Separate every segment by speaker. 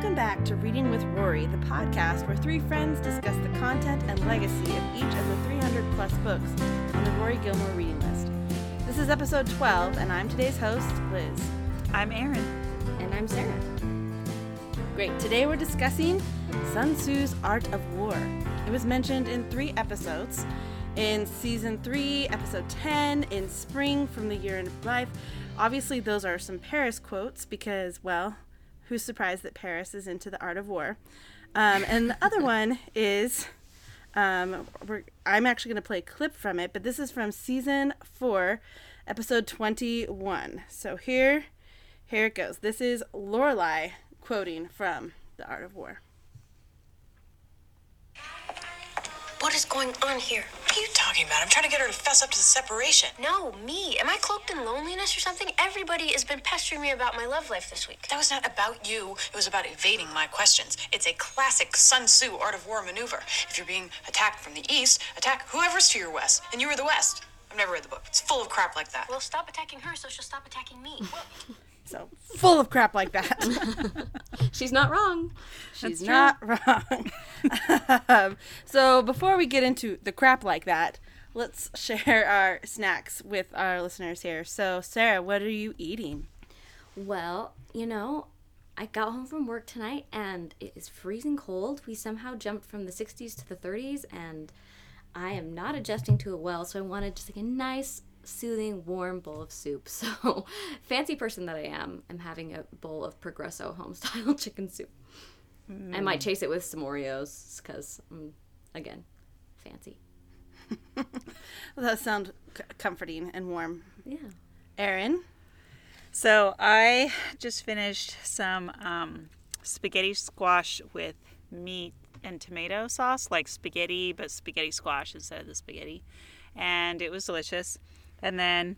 Speaker 1: Welcome back to Reading with Rory, the podcast where three friends discuss the content and legacy of each of the 300 plus books on the Rory Gilmore reading list. This is episode 12, and I'm today's host, Liz.
Speaker 2: I'm Erin.
Speaker 3: And I'm Sarah.
Speaker 1: Great. Today we're discussing Sun Tzu's Art of War. It was mentioned in three episodes in season 3, episode 10, in Spring from the Year of Life. Obviously, those are some Paris quotes because, well, who's surprised that Paris is into the art of war? Um, and the other one is um, I'm actually going to play a clip from it, but this is from season 4, episode 21. So here, here it goes. This is Lorelai quoting from The Art of War.
Speaker 4: What is going on here?
Speaker 5: What are you talking about? I'm trying to get her to fess up to the separation.
Speaker 4: No, me. Am I cloaked in loneliness or something? Everybody has been pestering me about my love life this week.
Speaker 5: That was not about you. It was about evading my questions. It's a classic Sun Tzu art of war maneuver. If you're being attacked from the east, attack whoever's to your west. And you were the west. I've never read the book. It's full of crap like that.
Speaker 4: Well, stop attacking her so she'll stop attacking me.
Speaker 1: So full of crap like that.
Speaker 3: She's not wrong.
Speaker 1: She's not wrong. um, so before we get into the crap like that, let's share our snacks with our listeners here. So Sarah, what are you eating?
Speaker 3: Well, you know, I got home from work tonight and it is freezing cold. We somehow jumped from the 60s to the 30s and I am not adjusting to it well, so I wanted just like a nice soothing, warm bowl of soup. So, fancy person that I am, I'm having a bowl of Progresso homestyle chicken soup. Mm. I might chase it with some Oreos because, um, again, fancy.
Speaker 1: well, that sounds c- comforting and warm.
Speaker 3: Yeah.
Speaker 1: Erin?
Speaker 2: So, I just finished some um, spaghetti squash with meat and tomato sauce, like spaghetti, but spaghetti squash instead of the spaghetti. And it was delicious. And then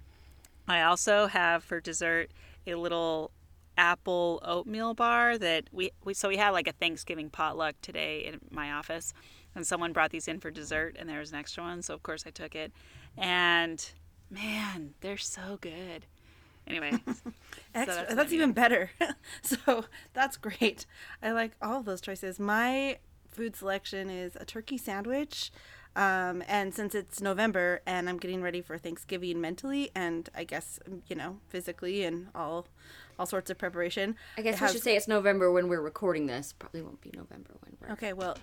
Speaker 2: I also have for dessert a little apple oatmeal bar that we, we so we had like a Thanksgiving potluck today in my office and someone brought these in for dessert and there was an extra one so of course I took it. And man they're so good. Anyway
Speaker 1: so that's, that's even better. So that's great. I like all those choices. My food selection is a turkey sandwich um, and since it's November and I'm getting ready for Thanksgiving mentally and I guess you know physically and all all sorts of preparation.
Speaker 3: I guess we should say it's November when we're recording this. Probably won't be November when we're
Speaker 1: Okay, well,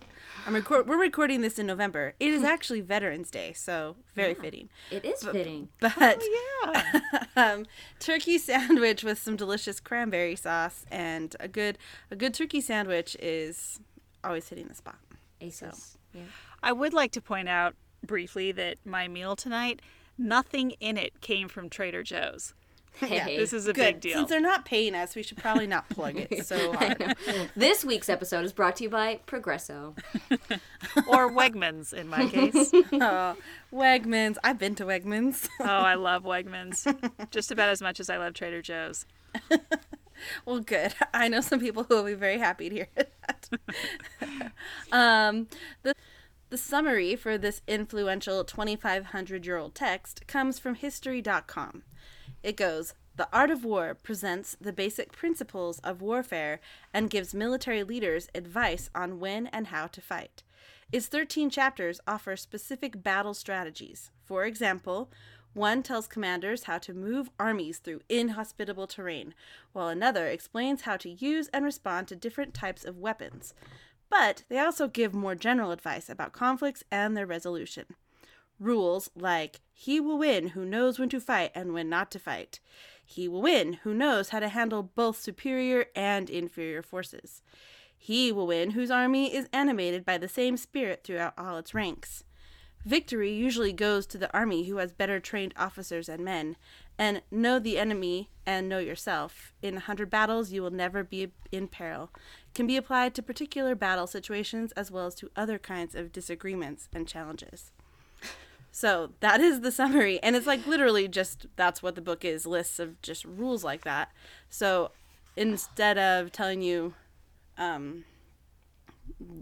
Speaker 1: I'm record we're recording this in November. It is actually Veterans Day, so very
Speaker 3: yeah,
Speaker 1: fitting.
Speaker 3: It is
Speaker 1: but,
Speaker 3: fitting.
Speaker 1: But
Speaker 2: oh, yeah.
Speaker 1: um, turkey sandwich with some delicious cranberry sauce and a good a good turkey sandwich is always hitting the spot.
Speaker 3: Aces. So. Yeah.
Speaker 2: I would like to point out briefly that my meal tonight, nothing in it came from Trader Joe's. Yeah, this is a
Speaker 1: good.
Speaker 2: big deal.
Speaker 1: Since they're not paying us, we should probably not plug it so hard.
Speaker 3: this week's episode is brought to you by Progresso.
Speaker 2: or Wegmans in my case.
Speaker 1: oh, Wegmans. I've been to Wegmans.
Speaker 2: oh, I love Wegmans. Just about as much as I love Trader Joe's.
Speaker 1: well, good. I know some people who will be very happy to hear that. um, the the summary for this influential 2,500 year old text comes from History.com. It goes The Art of War presents the basic principles of warfare and gives military leaders advice on when and how to fight. Its 13 chapters offer specific battle strategies. For example, one tells commanders how to move armies through inhospitable terrain, while another explains how to use and respond to different types of weapons but they also give more general advice about conflicts and their resolution. Rules like he will win who knows when to fight and when not to fight. He will win who knows how to handle both superior and inferior forces. He will win whose army is animated by the same spirit throughout all its ranks. Victory usually goes to the army who has better trained officers and men, and know the enemy and know yourself. In a hundred battles, you will never be in peril. Can be applied to particular battle situations as well as to other kinds of disagreements and challenges. So that is the summary, and it's like literally just that's what the book is lists of just rules like that. So instead of telling you, um,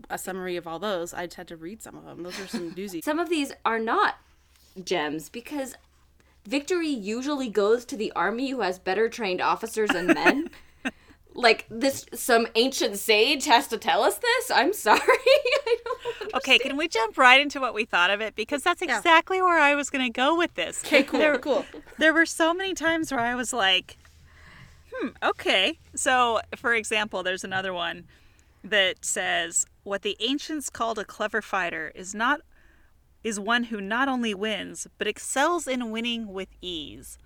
Speaker 1: a summary of all those, I just had to read some of them. Those are some doozies.
Speaker 3: some of these are not gems because victory usually goes to the army who has better trained officers and men. like this some ancient sage has to tell us this. I'm sorry. I don't
Speaker 2: Okay, can we jump right into what we thought of it? Because that's exactly where I was going to go with this.
Speaker 1: Okay, cool,
Speaker 2: There,
Speaker 1: cool.
Speaker 2: there were so many times where I was like, hmm, okay. So, for example, there's another one that says, What the ancients called a clever fighter is not is one who not only wins, but excels in winning with ease.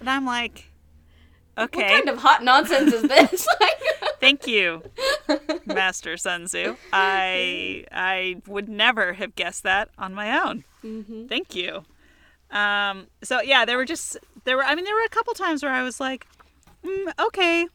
Speaker 2: And I'm like, okay.
Speaker 3: What kind of hot nonsense is this? Like,
Speaker 2: Thank you, Master Sun Tzu. I I would never have guessed that on my own. Thank you. Um, so yeah, there were just there were. I mean, there were a couple times where I was like, mm, okay,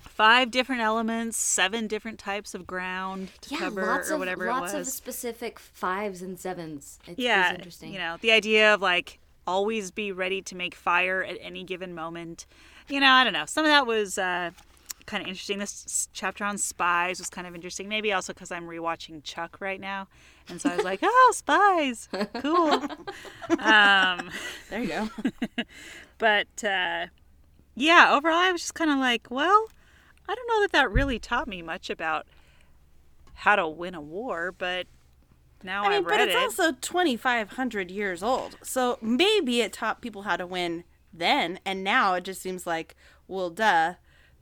Speaker 2: five different elements, seven different types of ground to
Speaker 3: yeah,
Speaker 2: cover
Speaker 3: lots
Speaker 2: or
Speaker 3: of
Speaker 2: whatever
Speaker 3: lots
Speaker 2: it
Speaker 3: of specific fives and sevens. It,
Speaker 2: yeah,
Speaker 3: interesting.
Speaker 2: you know, the idea of like always be ready to make fire at any given moment. You know, I don't know. Some of that was uh, kind of interesting. This chapter on spies was kind of interesting. Maybe also because I'm rewatching Chuck right now, and so I was like, "Oh, spies, cool." um,
Speaker 1: There you go.
Speaker 2: but uh, yeah, overall, I was just kind of like, well, I don't know that that really taught me much about how to win a war, but now
Speaker 1: I mean,
Speaker 2: have
Speaker 1: but it's
Speaker 2: it.
Speaker 1: also 2,500 years old. So maybe it taught people how to win then, and now it just seems like, well, duh.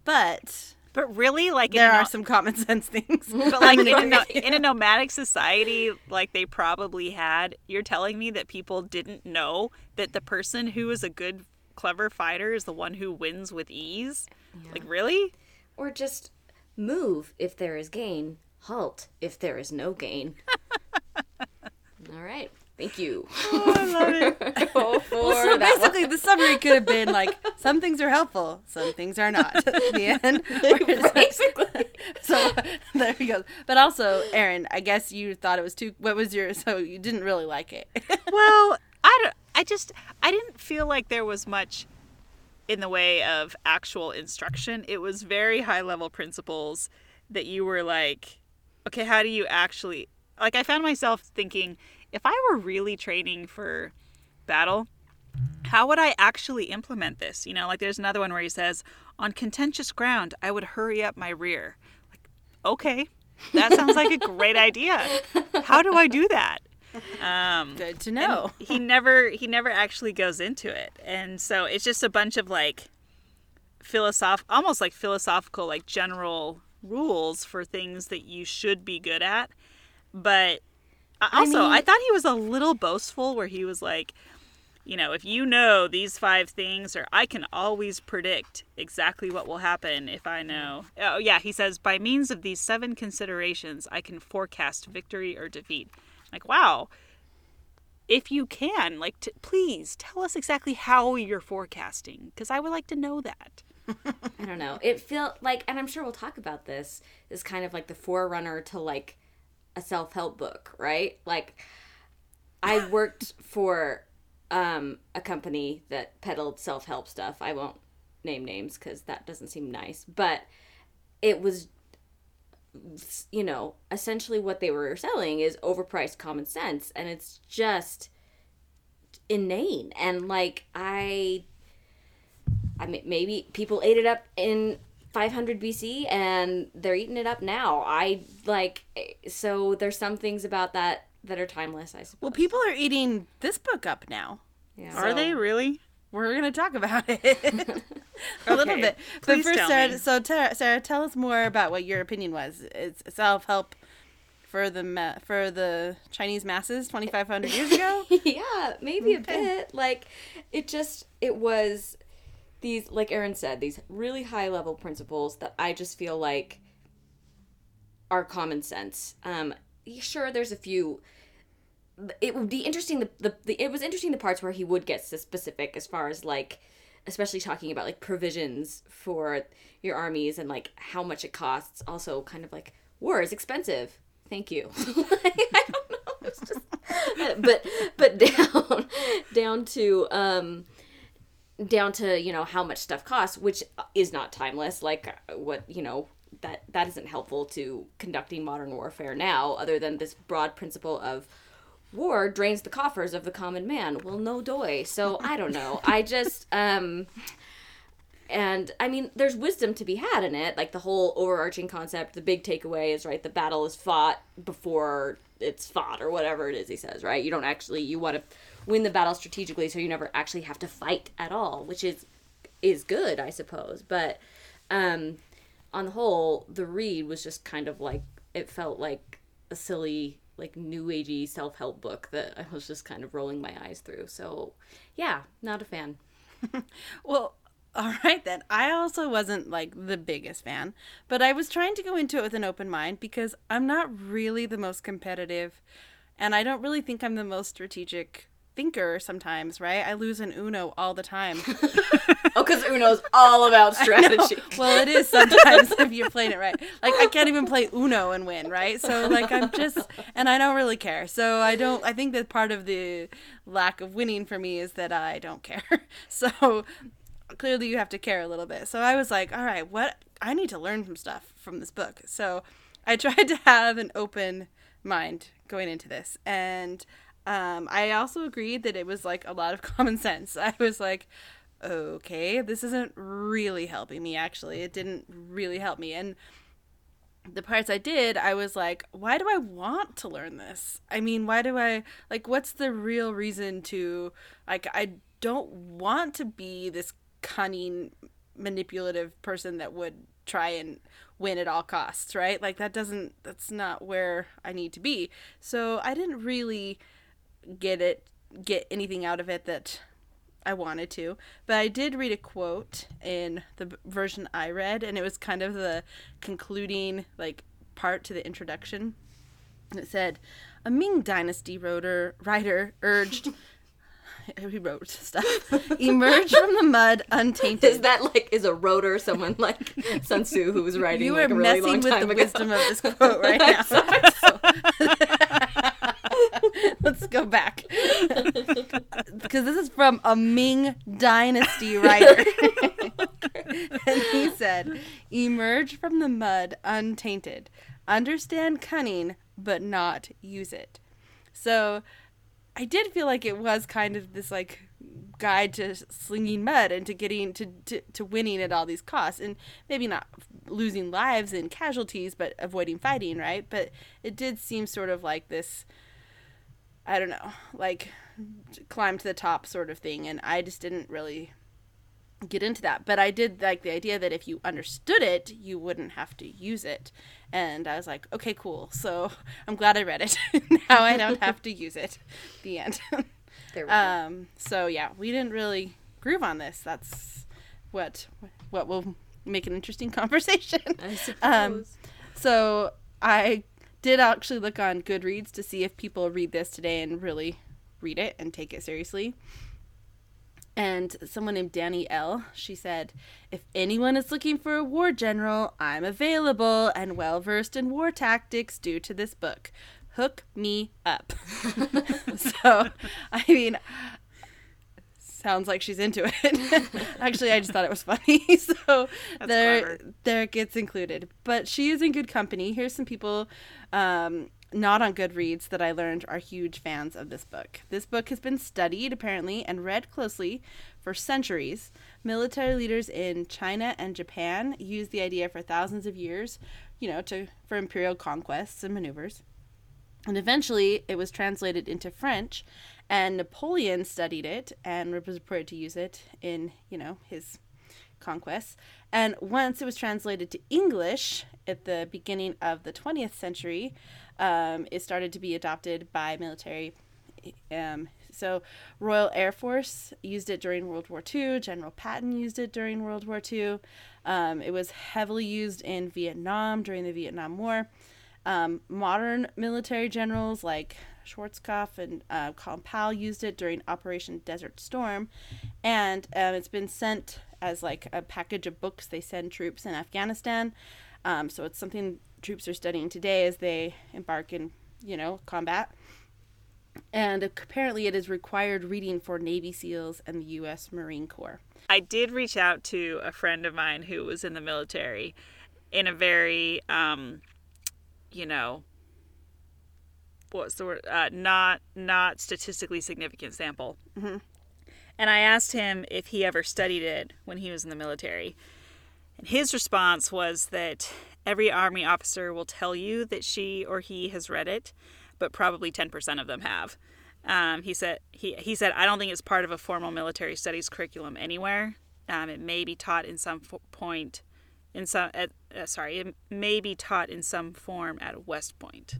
Speaker 1: But
Speaker 2: But really, like
Speaker 1: there
Speaker 2: a
Speaker 1: are
Speaker 2: no-
Speaker 1: some common sense things.
Speaker 2: but like in a, no- in a nomadic society, like they probably had. You're telling me that people didn't know that the person who is a good, clever fighter is the one who wins with ease. Like really?
Speaker 3: Or just move if there is gain, halt if there is no gain. All right. Thank you.
Speaker 2: Oh, I love it.
Speaker 1: Well, so
Speaker 3: that one.
Speaker 1: basically, the summary could have been like, some things are helpful, some things are not. the end.
Speaker 3: Basically.
Speaker 1: so there you go. But also, Erin, I guess you thought it was too. What was your? So you didn't really like it.
Speaker 2: well, I don't. I just I didn't feel like there was much in the way of actual instruction. It was very high level principles that you were like, okay, how do you actually like I found myself thinking if I were really training for battle, how would I actually implement this? You know, like there's another one where he says, on contentious ground, I would hurry up my rear. Like, okay, that sounds like a great idea. How do I do that? Um,
Speaker 1: Good to know.
Speaker 2: he never he never actually goes into it and so it's just a bunch of like philosoph almost like philosophical like general rules for things that you should be good at but also I,
Speaker 3: mean-
Speaker 2: thought he was a little boastful where he was like you know if you know these five things or i can always predict exactly what will happen if i know. Oh yeah he says by means of these seven considerations i can forecast victory or defeat. Like wow. If you can like t- please tell us exactly how you're forecasting because i would like to know that.
Speaker 3: I don't know. It felt like, and I'm sure we'll talk about this, is kind of like the forerunner to like a self help book, right? Like, I worked for um, a company that peddled self help stuff. I won't name names because that doesn't seem nice, but it was, you know, essentially what they were selling is overpriced common sense, and it's just inane. And like, I I mean, maybe people ate it up in 500 BC and they're eating it up now. I like so there's some things about that that are timeless. I suppose.
Speaker 1: Well, people are eating this book up now.
Speaker 3: yeah.
Speaker 2: are they really
Speaker 1: We're gonna talk about it a little
Speaker 2: Okay,
Speaker 1: bit. But
Speaker 2: please
Speaker 1: first,
Speaker 2: tell
Speaker 1: Sarah,
Speaker 2: me.
Speaker 1: so Tara, Sarah, tell us more about what your opinion was. It's self help for the ma- for the Chinese masses 2,500 years ago.
Speaker 3: yeah, maybe a bit. Like it just it was these like Erin said, these really high level principles that I just feel like are common sense. Um sure there's a few. It would be interesting the, the, the it was interesting the parts where he would get specific as far as like especially talking about like provisions for your armies and like how much it costs. Also kind of like war is expensive. Thank you. I don't know. It's just but but down down to um down to you know how much stuff costs which is not timeless like uh, what you know that that isn't helpful to conducting modern warfare now other than this broad principle of war drains the coffers of the common man well no doy so i don't know i just um and I mean, there's wisdom to be had in it. Like the whole overarching concept, the big takeaway is right. The battle is fought before it's fought, or whatever it is he says. Right? You don't actually you want to win the battle strategically, so you never actually have to fight at all, which is is good, I suppose. But um, on the whole, the read was just kind of like it felt like a silly like new agey self-help book that I was just kind of rolling my eyes through. So, yeah, not a fan.
Speaker 1: Well, all right then. I also wasn't like the biggest fan, but I was trying to go into it with an open mind because I'm not really the most competitive and I don't really think I'm the most strategic thinker sometimes, right? I lose in Uno all the time.
Speaker 3: Oh, because Uno's all about strategy.
Speaker 1: well, it is sometimes if you're playing it right. Like I can't even play Uno and win, right? So like I'm just and I don't really care. So I don't I think that part of the lack of winning for me is that I don't care. So clearly you have to care a little bit. So I was like, all right, what I need to learn some stuff from this book. So I tried to have an open mind going into this and um, I also agreed that it was like a lot of common sense. I was like, okay, this isn't really helping me, actually. It didn't really help me. And the parts I did, I was like, why do I want to learn this? I mean, why do I, like, what's the real reason to, like, I don't want to be this cunning, manipulative person that would try and win at all costs, right? Like, that doesn't, that's not where I need to be. So I didn't really get it get anything out of it that I wanted to. But I did read a quote in the version I read and it was kind of the concluding like part to the introduction. And it said, "A Ming dynasty writer writer urged he wrote stuff. Emerge from the mud untainted.
Speaker 3: Is that like is a rotor someone like Sun Tzu who was writing
Speaker 1: you
Speaker 3: like
Speaker 1: are
Speaker 3: a really
Speaker 1: messing
Speaker 3: long
Speaker 1: with the
Speaker 3: ago?
Speaker 1: wisdom of this quote right now. Let's go back. Because this is from a Ming Dynasty writer. and he said, Emerge from the mud untainted. Understand cunning, but not use it. So I did feel like it was kind of this like guide to slinging mud and to getting to, to, to winning at all these costs and maybe not losing lives and casualties but avoiding fighting right but it did seem sort of like this i don't know like climb to the top sort of thing and i just didn't really get into that. But i did like the idea that if you understood it you wouldn't have to use it. And i was like okay cool. So i'm glad i read it. Now i don't have to use it. The end.
Speaker 3: There we go.
Speaker 1: um so yeah we didn't really groove on this. That's what what will make an interesting conversation.
Speaker 3: I suppose.
Speaker 1: um, so I did actually look on Goodreads to see if people read this today and really read it and take it seriously. And someone named Danny L, she said, If anyone is looking for a war general, I'm available and well versed in war tactics due to this book. Hook me up. so, I mean, sounds like she's into it. Actually, I just thought it was funny. so there,
Speaker 2: clever.
Speaker 1: there it gets included. But she is in good company. Here's some people um, not on Goodreads that I learned are huge fans of this book. This book has been studied, apparently, and read closely for centuries. Military leaders in China and Japan used the idea for thousands of years, you know, to for imperial conquests and maneuvers. And eventually it was translated into French, and Napoleon studied it and was reported to use it in, you know, his conquests. And once it was translated to English at the beginning of the 20th century, um, it started to be adopted by military. Um, so, Royal Air Force used it during World War II. General Patton used it during World War II. Um, it was heavily used in Vietnam during the Vietnam War. Um, modern military generals like Schwarzkopf and uh, Colin Powell used it during Operation Desert Storm, and um, it's been sent as like a package of books they send troops in Afghanistan. Um, so it's something troops are studying today as they embark in, you know, combat. And apparently, it is required reading for Navy SEALs and the U.S. Marine Corps.
Speaker 2: I did reach out to a friend of mine who was in the military in a very, um, you know, what's the word? Uh, not not statistically significant sample. And I asked him if he ever studied it when he was in the military. And his response was that every Army officer will tell you that she or he has read it, but probably 10% of them have. Um, he said he, he said I don't think it's part of a formal military studies curriculum anywhere. Um, it may be taught in some f- point, in some uh, uh, sorry, it may be taught in some form at West Point.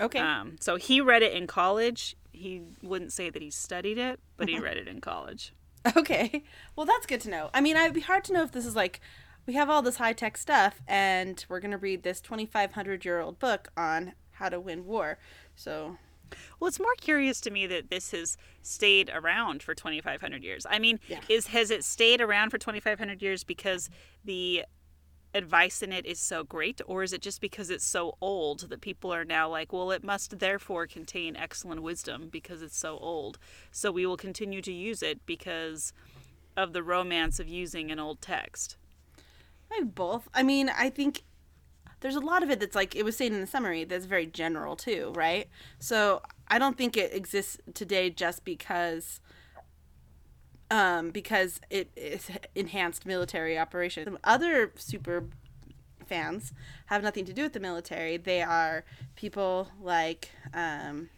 Speaker 1: Okay.
Speaker 2: Um, so he read it in college. He wouldn't say that he studied it, but he read it in college.
Speaker 1: Okay. Well, that's good to know. I mean, it'd be hard to know if this is like we have all this high tech stuff, and we're gonna read this 2,500 year old book on how to win war. So
Speaker 2: Well, it's more curious to me that this has stayed around for 2,500 years. I mean,
Speaker 1: Yeah.
Speaker 2: is has it stayed around for 2,500 years because the advice in it is so great, or is it just because it's so old that people are now like, well, it must therefore contain excellent wisdom because it's so old, so we will continue to use it because of the romance of using an old text.
Speaker 1: I both. I mean, I think there's a lot of it that's like it was saying in the summary that's very general too, right? So I don't think it exists today just because um because it is enhanced military operation. Some other super fans have nothing to do with the military. They are people like um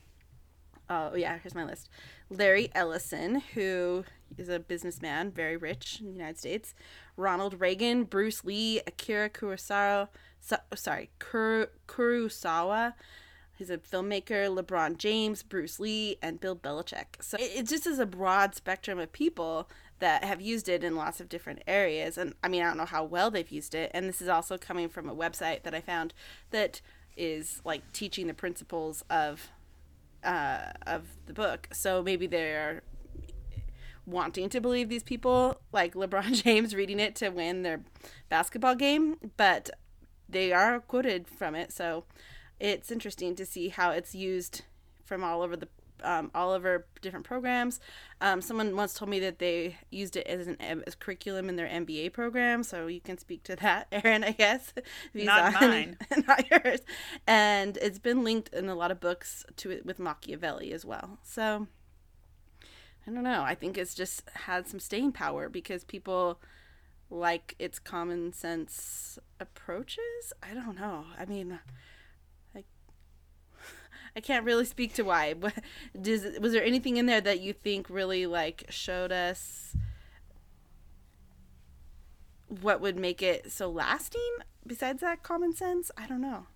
Speaker 1: oh yeah, here's my list. Larry Ellison, who is a businessman, very rich in the United States. Ronald Reagan, Bruce Lee, Akira Kurosawa, so, sorry, Kuro, Kurosawa. He's a filmmaker. LeBron James, Bruce Lee, and Bill Belichick. So it, it just is a broad spectrum of people that have used it in lots of different areas. And I mean, I don't know how well they've used it. And this is also coming from a website that I found that is like teaching the principles of uh, of the book. So maybe they're wanting to believe these people, like LeBron James reading it to win their basketball game, but they are quoted from it. So it's interesting to see how it's used from all over the um, all over different programs. Um, someone once told me that they used it as an as curriculum in their MBA program, so you can speak to that, Erin. I guess
Speaker 2: Not
Speaker 1: on-
Speaker 2: mine.
Speaker 1: not yours. And it's been linked in a lot of books to it with Machiavelli as well. So I don't know. I think it's just had some staying power because people like its common sense approaches. I don't know. I mean, I can't really speak to why. But does was there anything in there that you think really like showed us what would make it so lasting besides that common sense? I don't know.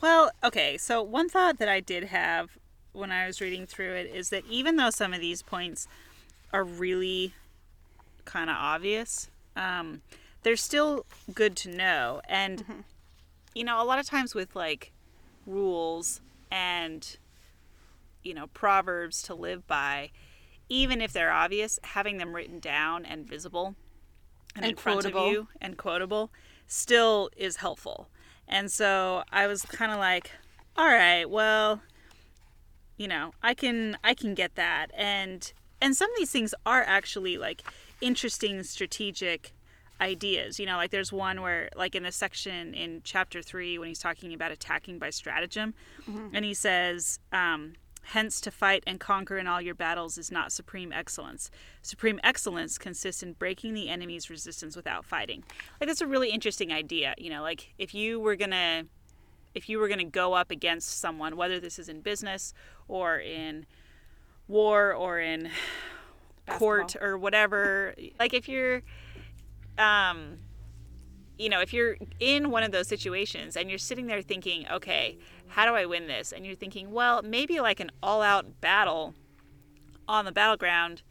Speaker 2: Well, okay, so one thought that I did have when I was reading through it is that even though some of these points are really kind of obvious, um, they're still good to know. And, you know, a lot of times with like rules and, you know, proverbs to live by, even if they're obvious, having them written down and visible and,
Speaker 1: And
Speaker 2: in front
Speaker 1: quotable.
Speaker 2: of you and quotable still is helpful. And so I was kind of like, all right, well, you know, I can I can get that. And and some of these things are actually like interesting strategic ideas. You know, like there's one where like in the section in chapter 3 when he's talking about attacking by stratagem and he says um Hence, to fight and conquer in all your battles is not supreme excellence. Supreme excellence consists in breaking the enemy's resistance without fighting. Like that's a really interesting idea. You know, like if you were gonna, if you were gonna go up against someone, whether this is in business or in war or in court or whatever, like if you're, um, you know, if you're in one of those situations and you're sitting there thinking, okay, how do I win this? And you're thinking, well, maybe like an all out battle on the battleground,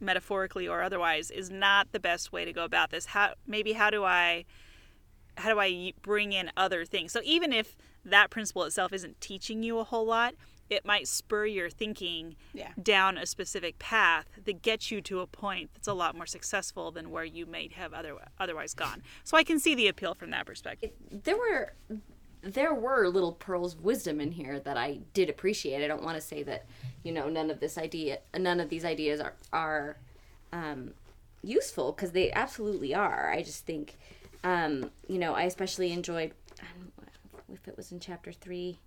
Speaker 2: metaphorically or otherwise, is not the best way to go about this. How maybe how do I how do I bring in other things? So even if that principle itself isn't teaching you a whole lot, it might spur your thinking
Speaker 1: Yeah.
Speaker 2: down a specific path that gets you to a point that's a lot more successful than where you might have other, otherwise gone. So I can see the appeal from that perspective.
Speaker 3: there were there were little pearls of wisdom in here that I did appreciate. I don't want to say that you know none of this idea, none of these ideas are are um, useful because they absolutely are. I just think um, you know I especially enjoyed I know if it was in chapter three.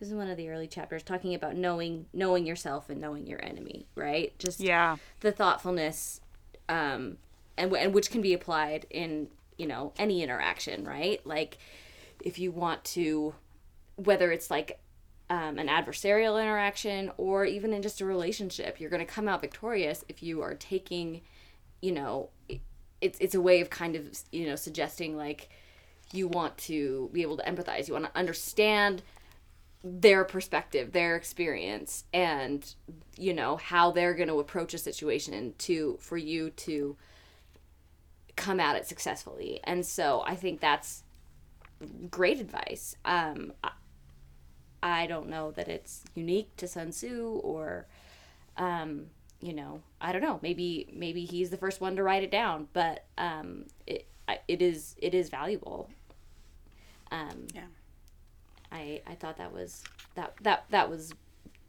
Speaker 3: This is one of the early chapters talking about knowing knowing yourself and knowing your enemy, right? Just
Speaker 2: Yeah.
Speaker 3: the thoughtfulness um and and which can be applied in, you know, any interaction, right? Like if you want to whether it's like um, an adversarial interaction or even in just a relationship you're going to come out victorious if you are taking you know it's it's a way of kind of you know suggesting like you want to be able to empathize you want to understand their perspective their experience and you know how they're going to approach a situation to for you to come at it successfully and so i think that's great advice um I- I don't know that it's unique to Sun Tzu or, um, you know, I don't know. Maybe maybe he's the first one to write it down, but um, it it is it is valuable. Um,
Speaker 1: Yeah.
Speaker 3: I I thought that was that that that was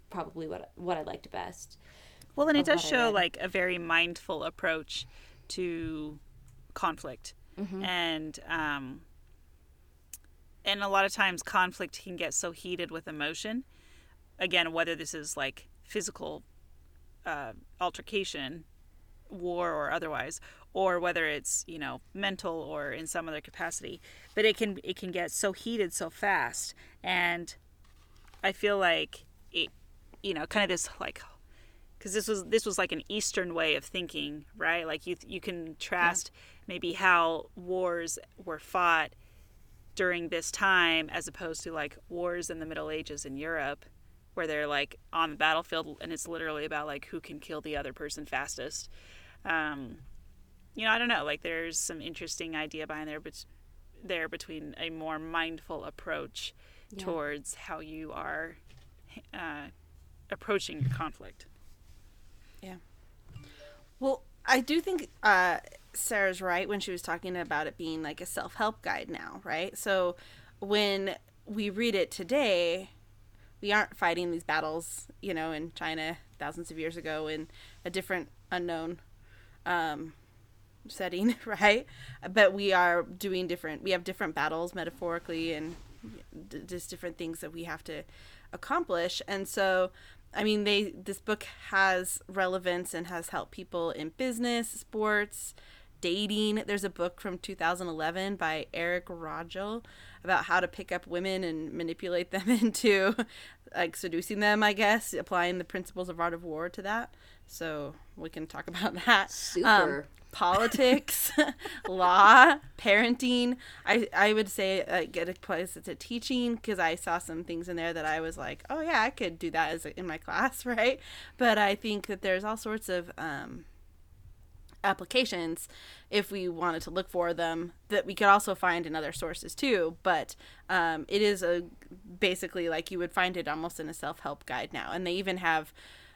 Speaker 3: probably what what I liked best.
Speaker 2: Well, and it does show like a very mindful approach to conflict, and um, and a lot of times conflict can get so heated with emotion. Again, whether this is like physical uh, altercation, war or otherwise, or whether it's you know mental or in some other capacity, but it can it can get so heated so fast, and I feel like it, you know, kind of this like because this was this was like an Eastern way of thinking, right? Like you you can contrast maybe how wars were fought during this time as opposed to like wars in the Middle Ages in Europe, where they're like on the battlefield and it's literally about like who can kill the other person fastest. Um, you know, I don't know. Like there's some interesting idea behind there, but there between a more mindful approach towards how you are uh, approaching your conflict. Yeah.
Speaker 1: Well, I do think uh, Sarah's right when she was talking about it being like a self help guide now, right? So when we read it today, we aren't fighting these battles, you know, in China thousands of years ago in a different unknown um, setting, right? But we are doing different, we have different battles metaphorically and d- just different things that we have to accomplish. And so, I mean, they this book has relevance and has helped people in business, sports, dating. There's a book from 2011 by Eric Rogell about how to pick up women and manipulate them into like seducing them, I guess, applying the principles of art of war to that. So we can talk about that. Um,
Speaker 3: Super.
Speaker 1: Politics, law, parenting. I I would say uh, get a place to teaching because I saw some things in there that I was like, oh yeah, I could do that as in my class, right? But I think that there's all sorts of um, applications if we wanted to look for them that we could also find in other sources too but um, it is a basically like you would find it almost in a self-help guide now and they even have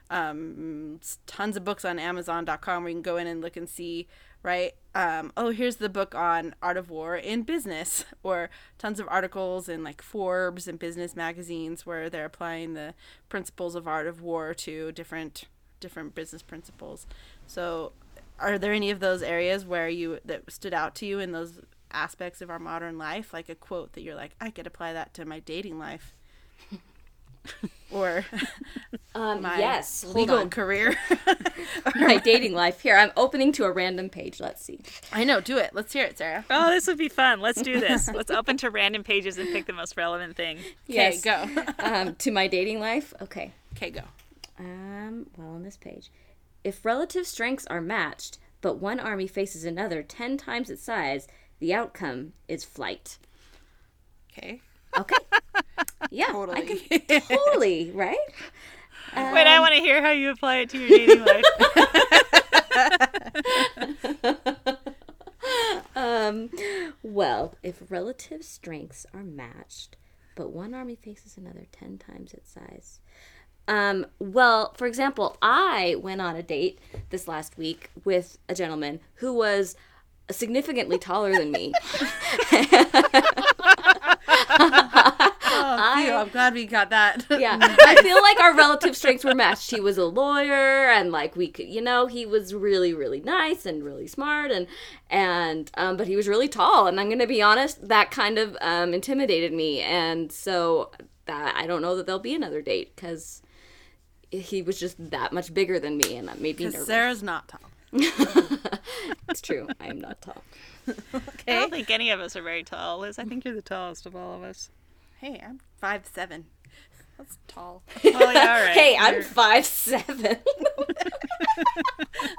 Speaker 1: um, tons of books on amazon.com where you can go in and look and see right? Um, oh here's the book on art of war in business or tons of articles in like forbes and business magazines where they're applying the principles of art of war to different different business principles. So are there any of those areas where you that stood out to you in those aspects of our modern life? Like a quote that you're like i could apply that to my dating life or
Speaker 3: Um,
Speaker 1: my
Speaker 3: yes,
Speaker 1: legal
Speaker 3: on.
Speaker 1: career
Speaker 3: My dating life. Here, I'm opening to a random page. Let's see.
Speaker 1: i know do it let's hear it sarah
Speaker 2: Oh, this would be fun. Let's do this. Let's open to random pages and pick the most relevant thing.
Speaker 1: okay
Speaker 3: Yes.
Speaker 1: go
Speaker 3: um, to my dating life. Okay.
Speaker 1: okay go
Speaker 3: Um, well, on this page. If relative strengths are matched, but one army faces another 10 times its size, the outcome is flight.
Speaker 1: okay
Speaker 3: Okay. Yeah. totally. I
Speaker 1: Totally.
Speaker 3: can, totally, right?
Speaker 2: Wait, I want to hear how you apply it to your dating life.
Speaker 3: Um, well, if relative strengths are matched, but one army faces another 10 times its size. Um, well, for example, I went on a date this last week with a gentleman who was significantly taller than me.
Speaker 1: oh, i'm glad we got that
Speaker 3: yeah i feel like our relative strengths were matched he was a lawyer and like we could you know he was really really nice and really smart and and um, but he was really tall and i'm gonna be honest that kind of um, intimidated me and so that I don't know that there'll be another date because he was just that much bigger than me, and that made me nervous.
Speaker 1: Sarah's not tall.
Speaker 3: It's true. I am not tall.
Speaker 2: I don't think any of us are very tall. Liz, I think you're the tallest of all of us.
Speaker 1: Hey, I'm five seven. That's tall.
Speaker 2: Well, yeah, all right.
Speaker 3: Hey, I'm
Speaker 2: You're-
Speaker 3: five seven.
Speaker 1: this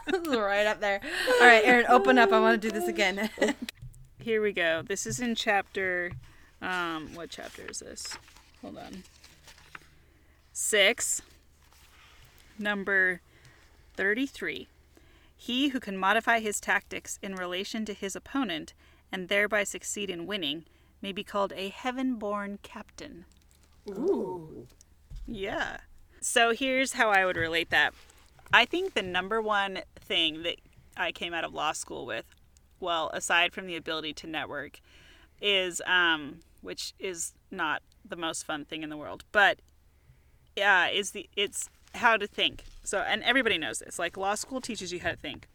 Speaker 1: is right up there. All right, Erin, open up. I want to do this again.
Speaker 2: Here we go. This is in chapter. Um, what chapter is this? Hold on. Six. Number 33. He who can modify his tactics in relation to his opponent and thereby succeed in winning may be called a heaven born captain. Ooh. Yeah. So here's how I would relate that. I think the number one thing that I came out of law school with, well, aside from the ability to network, is um, which is not the most fun thing in the world, but yeah, is the it's how to think. So, and everybody knows this. Like law school teaches you how to think.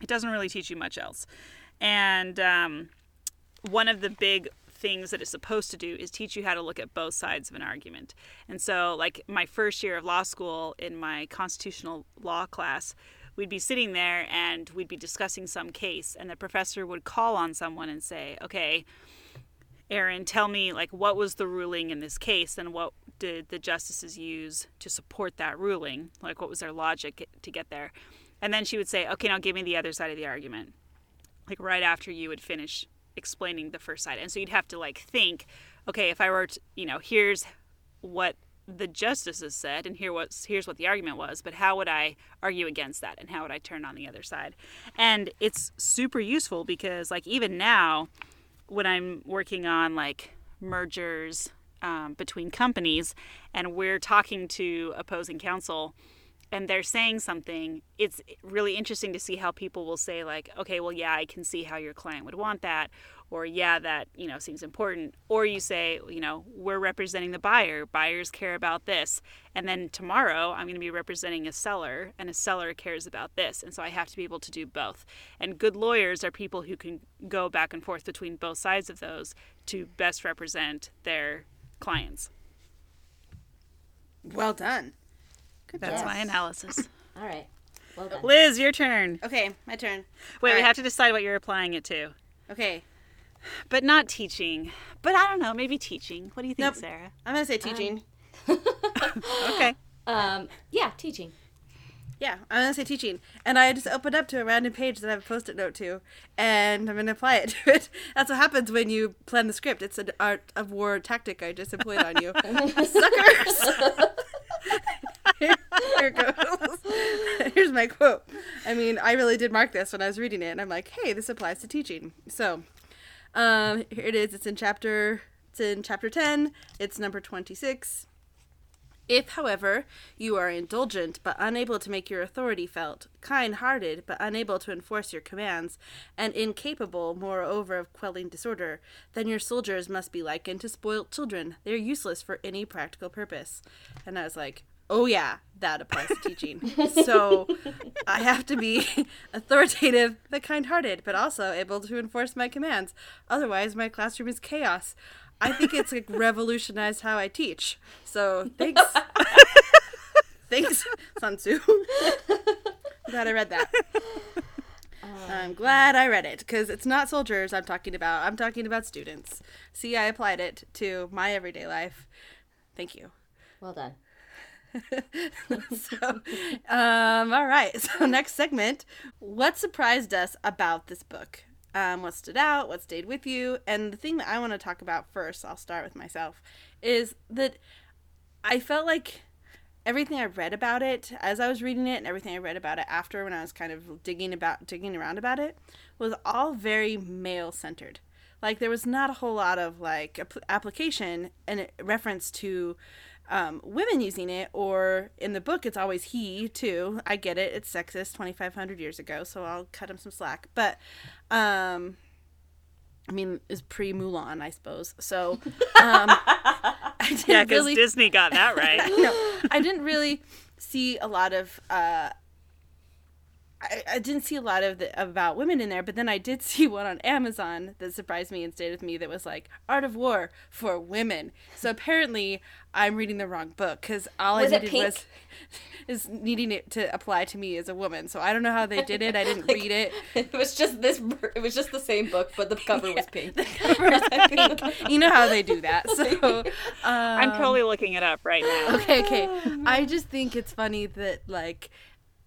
Speaker 2: It doesn't really teach you much else. And um, one of the big things that it's supposed to do is teach you how to look at both sides of an argument. And so, like my first year of law school in my constitutional law class, we'd be sitting there and we'd be discussing some case, and the professor would call on someone and say, "Okay, Erin, tell me like what was the ruling in this case, and what did the justices use to support that ruling? Like what was their logic to get there?" And then she would say, "Okay, now give me the other side of the argument." Like right after you would finish explaining the first side. And so you'd have to like think, okay, if I were to, you know, here's what the justices said and here what's here's what the argument was, but how would I argue against that and how would I turn on the other side? And it's super useful because like even now when I'm working on like mergers um, between companies and we're talking to opposing counsel and they're saying something, it's really interesting to see how people will say like, okay, well, yeah, I can see how your client would want that, or yeah, that you know seems important, or you say, you know, we're representing the buyer, buyers care about this, and then tomorrow I'm going to be representing a seller, and a seller cares about this, and so I have to be able to do both. And good lawyers are people who can go back and forth between both sides of those to best represent their clients.
Speaker 1: well done.
Speaker 2: That's my analysis.
Speaker 3: All right. Well done.
Speaker 2: Liz, your turn.
Speaker 1: Okay, my turn.
Speaker 2: Wait,
Speaker 1: All
Speaker 2: we
Speaker 1: right.
Speaker 2: have to decide what you're applying it to.
Speaker 1: Okay,
Speaker 2: But not teaching. But I don't know, maybe teaching. What do you think,
Speaker 1: Nope.
Speaker 2: Sarah?
Speaker 1: I'm gonna say teaching.
Speaker 2: Okay.
Speaker 3: Um, yeah, teaching.
Speaker 1: Yeah, I'm gonna say teaching, and I just opened up to a random page that I have a post-it note to, and I'm gonna apply it to it. That's what happens when you plan the script. It's an art of war tactic I just employed on you, suckers. Here, here it goes. Here's my quote. I mean, I really did mark this when I was reading it, and I'm like, hey, this applies to teaching. So, um, here it is. It's in chapter. It's in chapter ten. It's number twenty-six. If, however, you are indulgent but unable to make your authority felt, kind hearted but unable to enforce your commands, and incapable, moreover, of quelling disorder, then your soldiers must be likened to spoilt children. They are useless for any practical purpose. And I was like, oh, yeah, that applies to teaching. so I have to be authoritative but kind hearted, but also able to enforce my commands. Otherwise, my classroom is chaos. I think it's like revolutionized how I teach. So thanks. thanks, Sun Tzu. glad I read that. I'm glad I read it because it's not soldiers I'm talking about. I'm talking about students. See, I applied it to my everyday life. Thank you.
Speaker 3: Well done.
Speaker 1: so, um, all right. So, next segment what surprised us about this book? Um, what stood out? What stayed with you? And the thing that I want to talk about first, I'll start with myself, is that I felt like everything I read about it as I was reading it, and everything I read about it after when I was kind of digging about digging around about it, was all very male centered. Like there was not a whole lot of like app- application and reference to um, women using it, or in the book, it's always he too. I get it; it's sexist, twenty five hundred years ago, so I'll cut him some slack. But, um, I mean, it's pre Mulan, I suppose. So, um, I didn't
Speaker 2: Yeah, because
Speaker 1: really,
Speaker 2: Disney got that right.
Speaker 1: no, I didn't really see a lot of. Uh, I, I didn't see a lot of the, about women in there, but then I did see one on Amazon that surprised me and stayed with me that was like Art of War for Women. So apparently I'm reading the wrong book because all
Speaker 3: Was
Speaker 1: I needed was is needing it to apply to me as a woman. So I don't know how they did it. I didn't read it.
Speaker 3: It was just this. It was just the same book, but the cover was pink.
Speaker 1: The cover is pink. You know how they do that. So um,
Speaker 2: I'm totally looking it up right now.
Speaker 1: okay, okay. I just think it's funny that like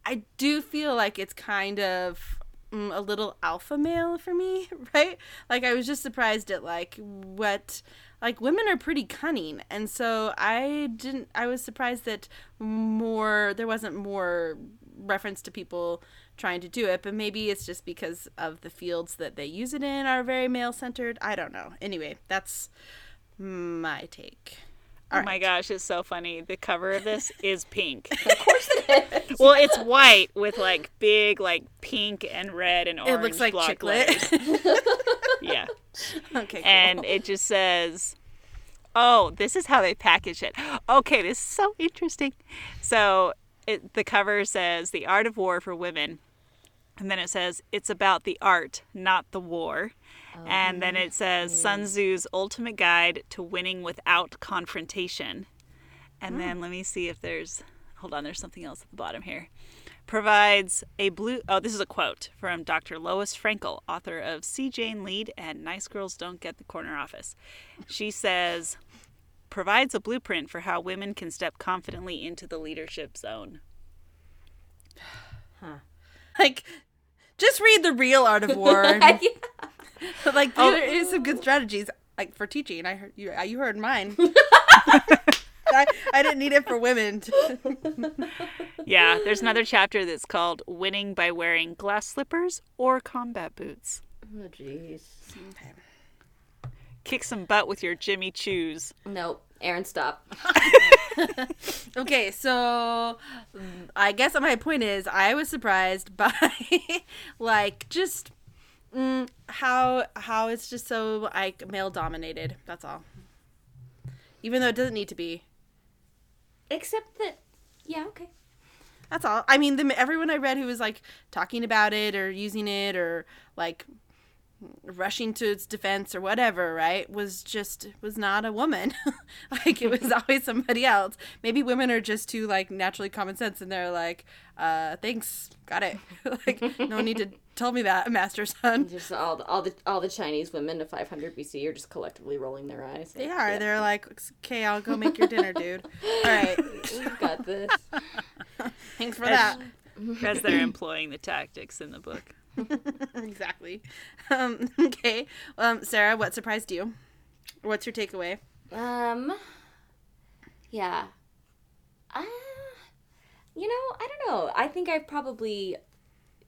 Speaker 1: I do feel like it's kind of mm, a little alpha male for me, right? Like I was just surprised at like what like women are pretty cunning and so I didn't I was surprised that more there wasn't more reference to people trying to do it, but maybe it's just because of the fields that they use it in are very male centered. I don't know. Anyway, that's my take.
Speaker 2: Oh my gosh, it's so funny. The cover of this is pink. of course it is. Well, it's white with like big like pink and red and orange
Speaker 1: It looks like
Speaker 2: block
Speaker 1: chiclet.
Speaker 2: Yeah.
Speaker 1: okay, cool.
Speaker 2: And it just says, "Oh, this is how they package it." Okay, this is so interesting. So, it, the cover says "The Art of War for Women." And then it says it's about the art, not the war. Oh, and then it says Sun Tzu's ultimate guide to winning without confrontation. And oh. then let me see if there's hold on, there's something else at the bottom here. Provides a blue oh, this is a quote from Dr. Lois Frankel, author of See Jane Lead and Nice Girls Don't Get the Corner Office. She says provides a blueprint for how women can step confidently into the leadership zone.
Speaker 1: like just read the real art of war and, like
Speaker 2: Oh.
Speaker 1: there is some good strategies like for teaching i heard you you heard mine I, I didn't need it for women to-
Speaker 2: Yeah, there's another chapter that's called Winning by Wearing Glass Slippers or Combat Boots.
Speaker 3: Oh jeez.
Speaker 2: Kick some butt with your Jimmy Choos.
Speaker 3: Nope. Erin, stop.
Speaker 1: okay so mm, i guess my point is i was surprised by like just mm, how how it's just so like male dominated that's all even though it doesn't need to be
Speaker 3: Except that, yeah, okay.
Speaker 1: That's all. I mean, the, everyone I read who was like talking about it or using it or like rushing to its defense or whatever, right, was just was not a woman. like it was always somebody else. Maybe women are just too like naturally common sense and they're like, uh, thanks, got it. like no need to tell me that, master Sun.
Speaker 3: Just all the, all the all the Chinese women of 500 BC are just collectively rolling their eyes.
Speaker 1: They are. They're like, okay, I'll go make your dinner, dude. All right,
Speaker 3: We've got this.
Speaker 1: thanks for that.
Speaker 2: As they're employing the tactics in the book.
Speaker 1: exactly. Um, okay, um, Sarah, what surprised you? What's your takeaway?
Speaker 3: Um. Yeah. Uh, you know, I don't know. I think I probably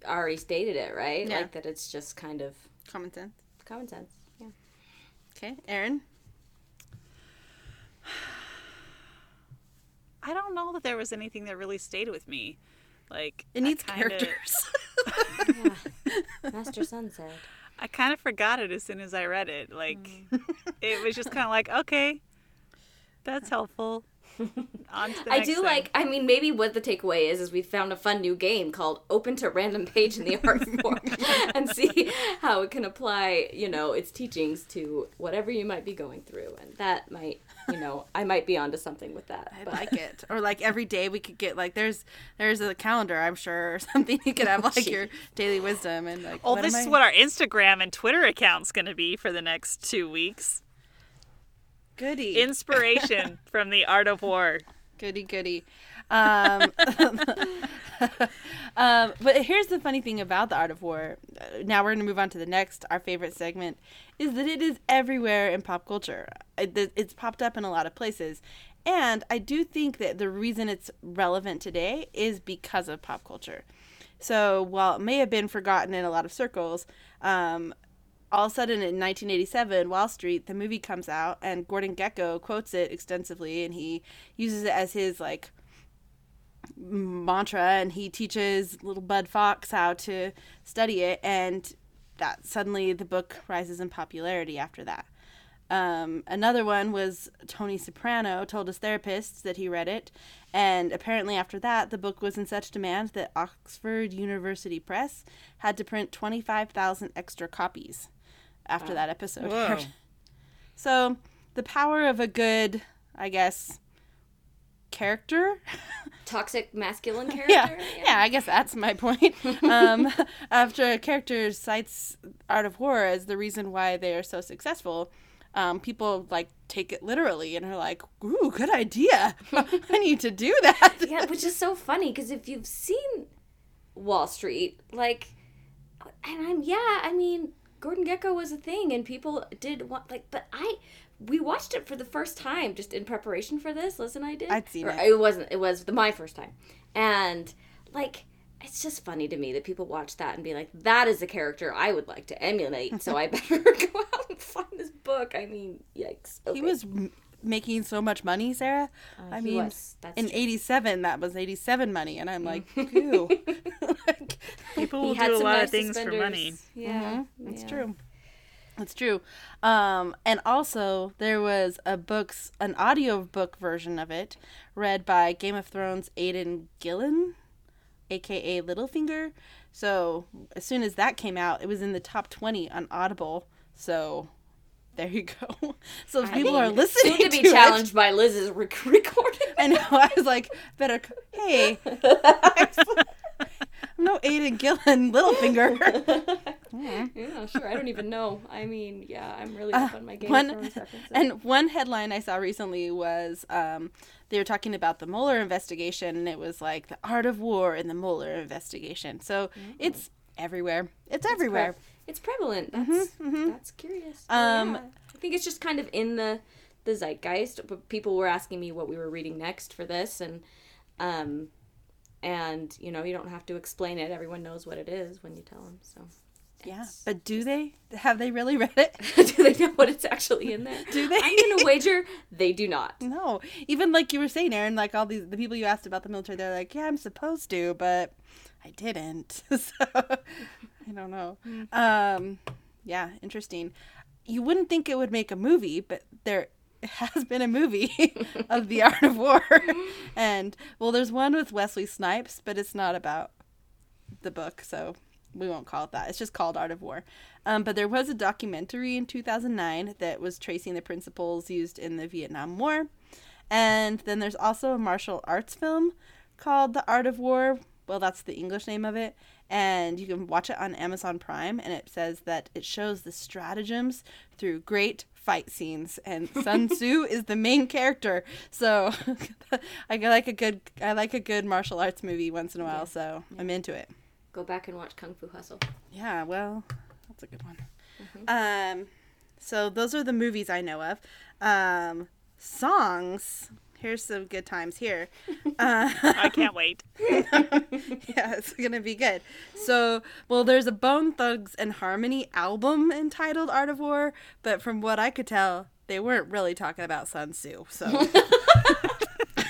Speaker 3: already stated it, right?
Speaker 1: Yeah.
Speaker 3: Like that it's just kind of
Speaker 1: Common sense.
Speaker 3: common sense. Yeah.
Speaker 1: Okay, Erin.
Speaker 2: I don't know that there was anything that really stayed with me. Like
Speaker 1: It needs
Speaker 2: kinda,
Speaker 1: characters.
Speaker 3: Master Sun said.
Speaker 2: I kind of forgot it as soon as I read it. Like hmm. it was just kind of like, okay, that's helpful. On to the
Speaker 3: I
Speaker 2: next
Speaker 3: do
Speaker 2: thing.
Speaker 3: like. I mean, maybe what the takeaway is is we found a fun new game called Open to Random Page in the art form, and see how it can apply, you know, its teachings to whatever you might be going through, and that might, you know, I might be onto something with that.
Speaker 1: I
Speaker 3: but-
Speaker 1: like it. Or like every day we could get like there's there's a calendar I'm sure or something you could have oh, like your daily wisdom and like.
Speaker 2: Oh, this
Speaker 1: am
Speaker 2: is
Speaker 1: I-
Speaker 2: what our Instagram and Twitter account's going to be for the next two weeks.
Speaker 1: Goody
Speaker 2: Inspiration from the Art of War.
Speaker 1: goody goody. Um, um, but here's the funny thing about the art of war. Now we're gonna move on to the next. Our favorite segment is that it is everywhere in pop culture. It, it's popped up in a lot of places, and I do think that the reason it's relevant today is because of pop culture. So while it may have been forgotten in a lot of circles, um, all of a sudden in 1987, Wall Street, the movie comes out, and Gordon Gekko quotes it extensively, and he uses it as his like mantra, and he teaches little Bud Fox how to study it, and that suddenly the book rises in popularity after that. Um, another one was Tony Soprano told his therapist that he read it, and apparently after that, the book was in such demand that Oxford University Press had to print 25,000 extra copies after that episode.
Speaker 2: Whoa.
Speaker 1: So, the power of a good, I guess, character
Speaker 3: Toxic masculine character.
Speaker 1: yeah, yeah, I guess that's my point. Um, after a character cites Art of War as the reason why they are so successful, um, people like take it literally and are like, "Ooh, good idea! I need to do that."
Speaker 3: yeah, which is so funny because if you've seen Wall Street, like, and I'm yeah, I mean, Gordon Gekko was a thing, and people did want like, but I we watched it for the first time just in preparation for this. Liz and I did.
Speaker 1: I'd seen
Speaker 3: Or
Speaker 1: it.
Speaker 3: It wasn't. It was the my first time, and like. It's just funny to me that people watch that and be like, "That is a character I would like to emulate." So I better go out and find this book. I mean, yikes!
Speaker 1: He was making so much money, Sarah. I mean, in
Speaker 3: true.
Speaker 1: '87, that was '87 money, and I'm like, "Ew." like,
Speaker 2: People will do a lot
Speaker 3: nice
Speaker 2: of things for money.
Speaker 3: suspenders. Mm-hmm. Yeah,
Speaker 1: that's
Speaker 3: yeah.
Speaker 1: true. That's true. Um, and also there was a books an audio book version of it read by Game of Thrones Aidan Gillen, aka Littlefinger. So as soon as that came out, it was in the top twenty on Audible. So there you go. So if people are listening
Speaker 3: Soon to be
Speaker 1: to it-
Speaker 3: challenged by Liz's rec- recording.
Speaker 1: I know. I was like, better. Hey, I'm no Aidan Gillen, Littlefinger.
Speaker 3: Yeah, sure. I don't even know. I mean, yeah, I'm really up on my Game
Speaker 1: one-
Speaker 3: of Thrones references.
Speaker 1: And one headline I saw recently was um, they were talking about the Mueller investigation, and it was like the art of war in the Mueller investigation. So it's everywhere. It's, everywhere.
Speaker 3: Pre- it's prevalent. That's that's curious.
Speaker 1: Um,
Speaker 3: Um, I think it's just kind of in the the zeitgeist. But people were asking me what we were reading next for this, and um, and you know, you don't have to explain it. Everyone knows what it is when you tell them. So.
Speaker 1: yeah. But do they? Have they really read it?
Speaker 3: do they know what it's actually in there?
Speaker 1: Do they?
Speaker 3: I'm gonna wager they do not.
Speaker 1: no. Even like you were saying, Erin, like all these the people you asked about the military, they're like, yeah, I'm supposed to, but I didn't. so I don't know. Um, yeah, interesting. You wouldn't think it would make a movie, but there has been a movie of the art of war, and well, there's one with Wesley Snipes, but it's not about the book, so we won't call it that. It's just called Art of War. Um, but there was a documentary in 2009 that was tracing the principles used in the Vietnam War. And then there's also a martial arts film called The Art of War. Well, that's the English name of it. And you can watch it on Amazon Prime. And it says that it shows the stratagems through great fight scenes. And Sun Tzu is the main character. So I like a good I like a good martial arts movie once in a while. So I'm into it.
Speaker 3: Go back and watch Kung Fu Hustle.
Speaker 1: Yeah, well, that's a good one. Um, so those are the movies I know of. Um, songs. Here's some good times here. Uh,
Speaker 2: I can't wait.
Speaker 1: yeah, it's gonna be good. So, well, there's a Bone Thugs and Harmony album entitled "Art of War," but from what I could tell, they weren't really talking about Sun Tzu. So,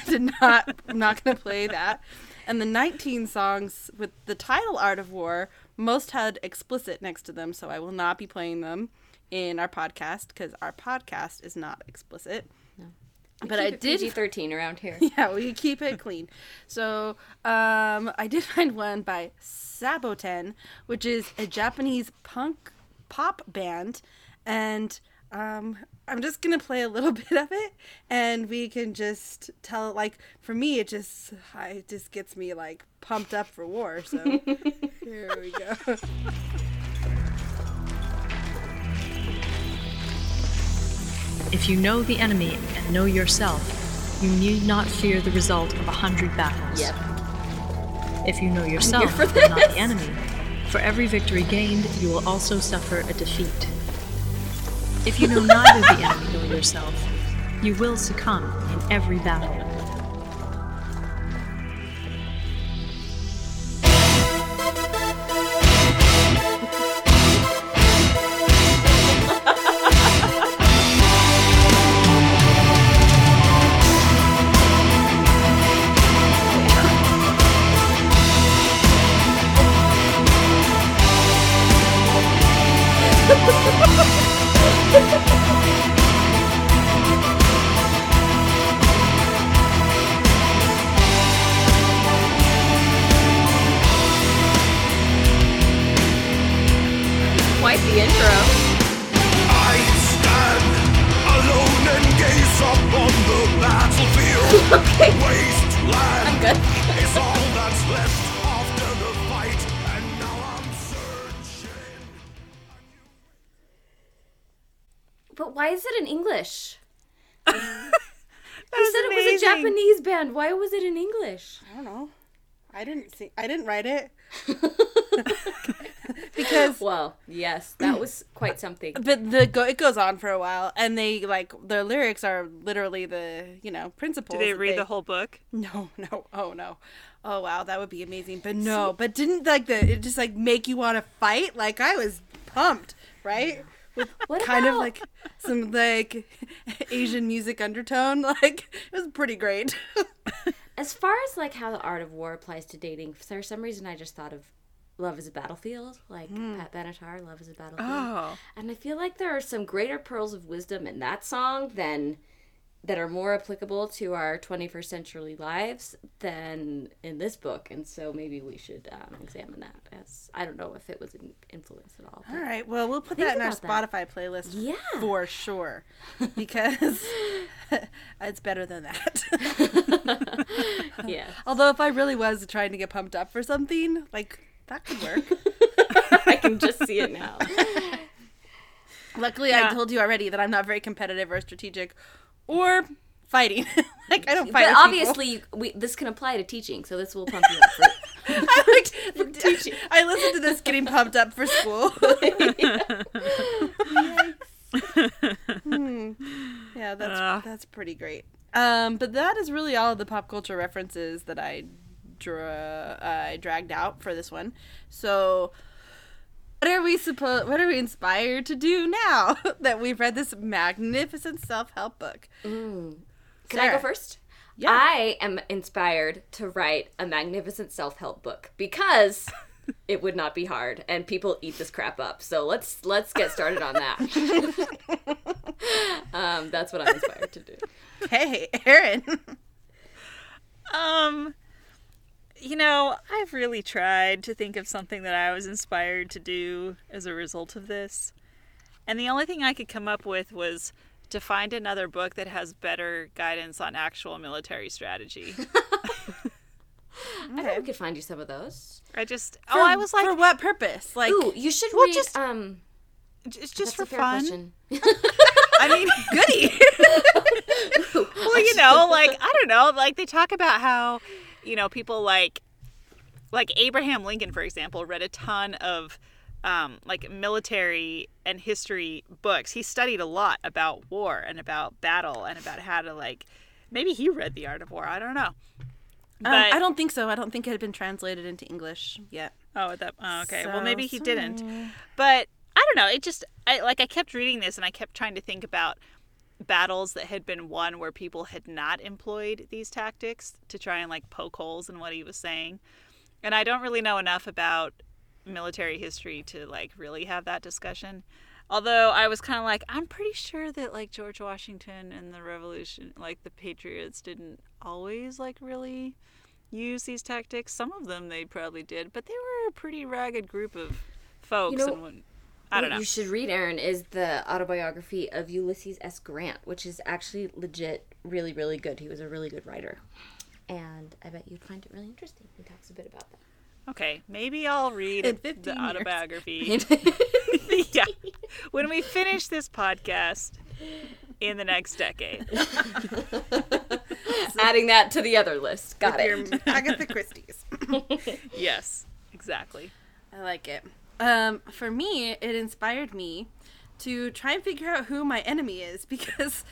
Speaker 1: did not. I'm not gonna play that. And the 19 songs with the title "Art of War" most had explicit next to them, so I will not be playing them in our podcast because our podcast is not explicit. But I did
Speaker 3: PG thirteen around here.
Speaker 1: yeah, we keep it clean. So, um, I did find one by Saboten, which is a Japanese punk pop band, and um, I'm just gonna play a little bit of it, and we can just tell. Like for me, it just I, it just gets me like pumped up for war. So here we go.
Speaker 6: If you know the enemy and know yourself, you need not fear the result of a hundred battles.
Speaker 3: Yep.
Speaker 6: If you know yourself and not the enemy, for every victory gained, you will also suffer a defeat. If you know neither the enemy nor yourself, you will succumb in every battle.
Speaker 7: now I'm searching.
Speaker 3: But why is it in English? You said it was a. Japanese band. Why was it in English?
Speaker 1: I don't know. I didn't see. I didn't write it. because
Speaker 3: Well, yes, that was quite something.
Speaker 1: but the go it goes on for a while and they like the lyrics are literally the you know principles
Speaker 2: Do they
Speaker 1: that
Speaker 2: read the whole book?
Speaker 1: no no oh no. Oh wow that would be amazing. But no but didn't like the it just like make you want to fight? Like i was pumped right? With
Speaker 3: What
Speaker 1: kind of like some like asian music undertone. Like it was pretty great
Speaker 3: As far as like how the art of war applies to dating, for some reason I just thought of Love is a Battlefield, like Pat Benatar, Love is a Battlefield.
Speaker 2: Oh.
Speaker 3: And I feel like there are some greater pearls of wisdom in that song than that are more applicable to our 21st century lives than in this book. And so maybe we should um, examine that as I don't know if it was an influence at all.
Speaker 1: all right well we'll put that in our
Speaker 3: about that.
Speaker 1: spotify playlist
Speaker 3: Yeah.
Speaker 1: for sure because it's better than that
Speaker 3: Yeah.
Speaker 1: although if i really was trying to get pumped up for something like that could work
Speaker 3: I can just see it now.
Speaker 1: Luckily,
Speaker 2: Yeah.
Speaker 1: I told you already that I'm not very competitive or strategic or fighting. like I don't fight.
Speaker 3: But obviously, we, this can apply to teaching, so this will pump you up. For,
Speaker 1: I like teaching. I listened to this getting pumped up for school. Hmm. Yeah, that's
Speaker 2: Ugh.
Speaker 1: that's pretty great. Um, but that is really all of the pop culture references that I dra- I dragged out for this one. So. What are we supposed? What are we inspired to do now that we've read this magnificent self-help book?
Speaker 3: Can I go first?
Speaker 1: Yeah.
Speaker 3: I am inspired to write a magnificent self-help book because it would not be hard and people eat this crap up. So let's let's get started on that. um, that's what I'm inspired to do.
Speaker 1: Hey, Erin.
Speaker 2: Um, you know, I've really tried to think of something that I was inspired to do as a result of this. And the only thing I could come up with was to find another book that has better guidance on actual military strategy.
Speaker 3: I bet we could find you some of those.
Speaker 2: I just, oh, I was like,
Speaker 1: for what purpose? Like,
Speaker 3: Ooh, you should
Speaker 2: Well,
Speaker 3: read.
Speaker 2: just-
Speaker 3: um,
Speaker 2: it's just
Speaker 3: that's
Speaker 2: for
Speaker 3: a fair
Speaker 2: fun.
Speaker 1: I mean, goody.
Speaker 2: well, you know, like I don't know, like they talk about how, you know, people like like Abraham Lincoln, for example, read a ton of um, like military and history books. He studied a lot about war and about battle and about how to like maybe he read The Art of War. I don't know. But
Speaker 1: Um, I don't think so. I don't think it had been translated into English yet.
Speaker 2: Oh, that oh, okay. well, maybe he didn't. But I don't know. It just I like I kept reading this and I kept trying to think about battles that had been won where people had not employed these tactics to try and like poke holes in what he was saying. And I don't really know enough about military history to like really have that discussion. Although I was kind of like, I'm pretty sure that like George Washington and the Revolution, like the Patriots, didn't always like really use these tactics. Some of them they probably did, but they were a pretty ragged group of folks.
Speaker 3: You know,
Speaker 2: and I don't know.
Speaker 3: you should read, Erin, is the autobiography of Ulysses S. Grant, which is actually legit really, really good. He was a really good writer. And I bet you'd find it really interesting. He talks a bit about that.
Speaker 2: Okay, maybe I'll read
Speaker 1: In
Speaker 2: the
Speaker 1: years.
Speaker 2: autobiography. yeah, when we finish this podcast in the next decade.
Speaker 3: Adding that to the other list. Got
Speaker 1: Your
Speaker 3: it.
Speaker 1: Agatha Christie's.
Speaker 2: Yes, exactly.
Speaker 1: I like it. Um, for me, it inspired me to try and figure out who my enemy is because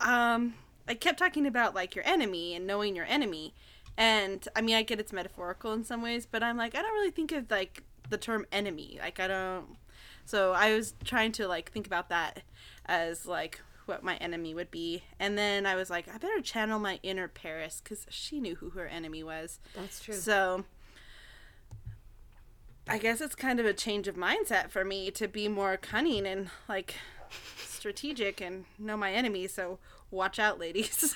Speaker 1: um, I kept talking about like your enemy and knowing your enemy. And I mean, I get it's metaphorical in some ways, but I'm like, I don't really think of like the term enemy. Like, I don't. So I was trying to like think about that as like what my enemy would be. And then I was like, I better channel my inner Paris because she knew who her enemy was.
Speaker 3: That's true.
Speaker 1: So I guess it's kind of a change of mindset for me to be more cunning and like strategic and know my enemy. So watch out, ladies.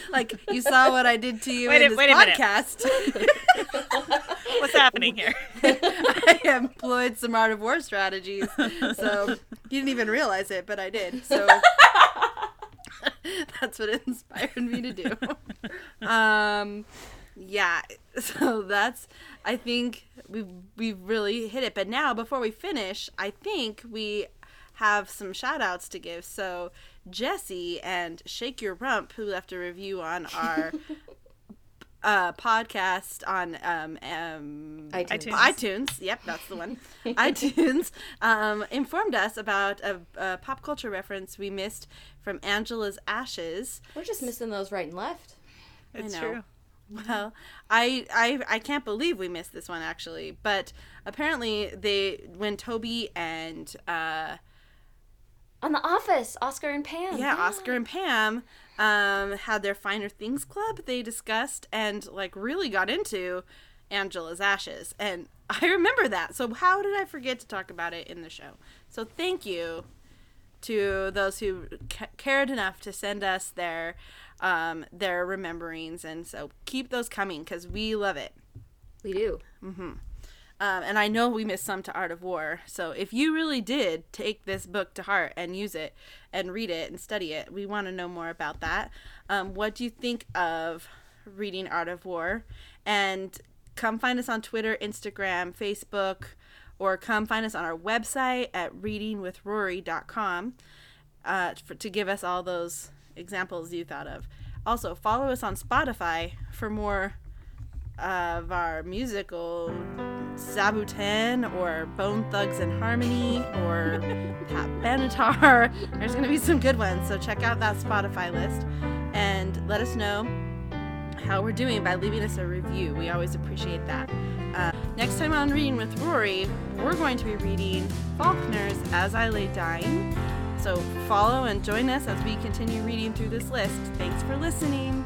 Speaker 1: like you saw what I did to you
Speaker 2: Wait
Speaker 1: in this
Speaker 2: wait
Speaker 1: podcast.
Speaker 2: What's happening here?
Speaker 1: I employed some art of war strategies. So you didn't even realize it, but I did. So that's what inspired me to do. um, yeah, so that's I think we've we've really hit it. But now before we finish, I think we have some shout outs to give. So Jesse and Shake Your Rump, who left a review on our uh, podcast on um, um,
Speaker 3: iTunes.
Speaker 1: iTunes. Yep, that's the one. iTunes um, informed us about a, a pop culture reference we missed from Angela's Ashes.
Speaker 3: We're just missing those right and left.
Speaker 2: It's
Speaker 1: know.
Speaker 2: true.
Speaker 1: Well, I, I I can't believe we missed this one actually, but apparently they when Toby and uh,
Speaker 3: On The Office, Oscar and Pam.
Speaker 1: yeah, Oscar and Pam um, had their Finer Things Club. They discussed and like really got into Angela's Ashes, and I remember that. So how did I forget to talk about it in the show? So thank you to those who ca- cared enough to send us their um, their rememberings, and so keep those coming because we love it.
Speaker 3: We do.
Speaker 1: Um, and I know we missed some to Art of War. So if you really did take this book to heart and use it and read it and study it, we want to know more about that. Um, what do you think of reading Art of War? And come find us on Twitter, Instagram, Facebook, or come find us on our website at readingwithrory.com uh, for, to give us all those examples you thought of. Also, follow us on Spotify for more of our musical Saboten or Bone Thugs and Harmony or Pat Benatar. There's going to be some good ones, so check out that Spotify list and let us know how we're doing by leaving us a review. We always appreciate that. Uh, next time on Reading with Rory, we're going to be reading Faulkner's As I Lay Dying. So follow and join us as we continue reading through this list. Thanks for listening.